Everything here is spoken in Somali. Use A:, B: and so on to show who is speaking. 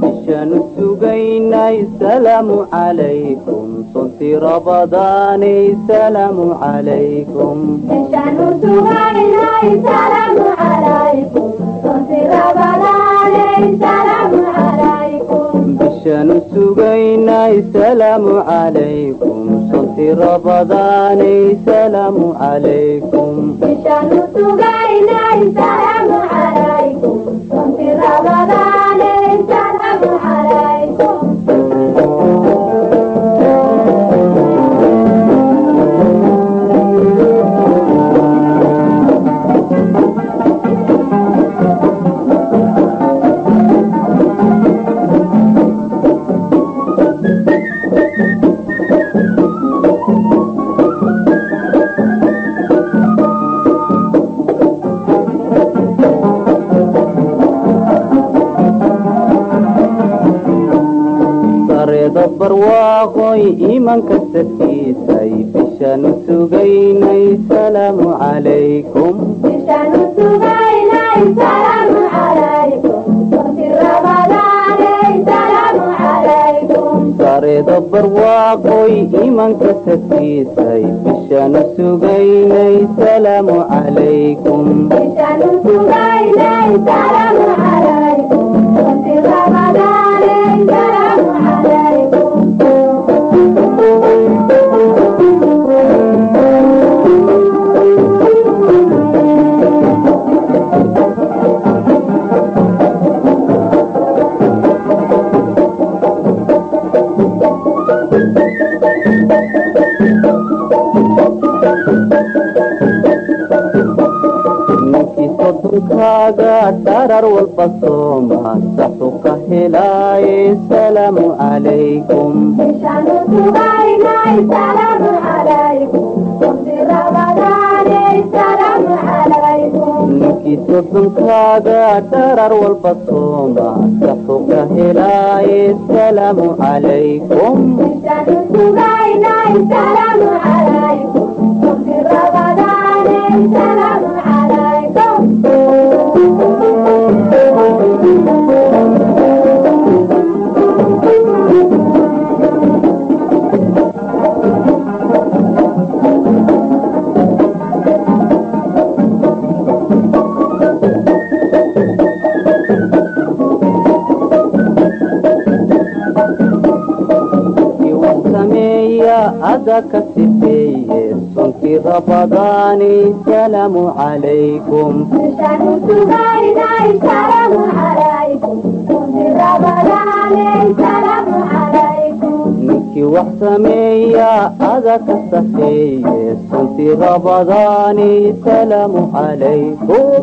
A: bishaanu sugaynay salaamu calaykum sonti rabadaanay salaamu calaykum
B: bishaanu sugaynay salaamu calaykum sonti rabadaanay salaamu calaykum
A: bishaanu sugaynay salaamu calaykum sonti rabadaanay salaamu calaykum
B: bishaanu sugaynay salaamu
A: barwaaqoy iimanka sarkiisay bishaanu sugaynay salaamu calaykum. Sareeda barwaaqoy iimanka sarkiisay bishaanu sugaynay salaamu calaykum sodonkaaga dharar walba sooma saxu ka helaaye salaamu calaykum ninkii sodonkaaga dharar walba sooma saxu ka helaaye salaamu calaykum
B: bishaanu sugaynay sugaynay salaamu calaykum sonti rabadaanay salaamu calaykum
A: ninkii wax sameeya ada ka safeeye sonkii rabadaani salaamu calaykum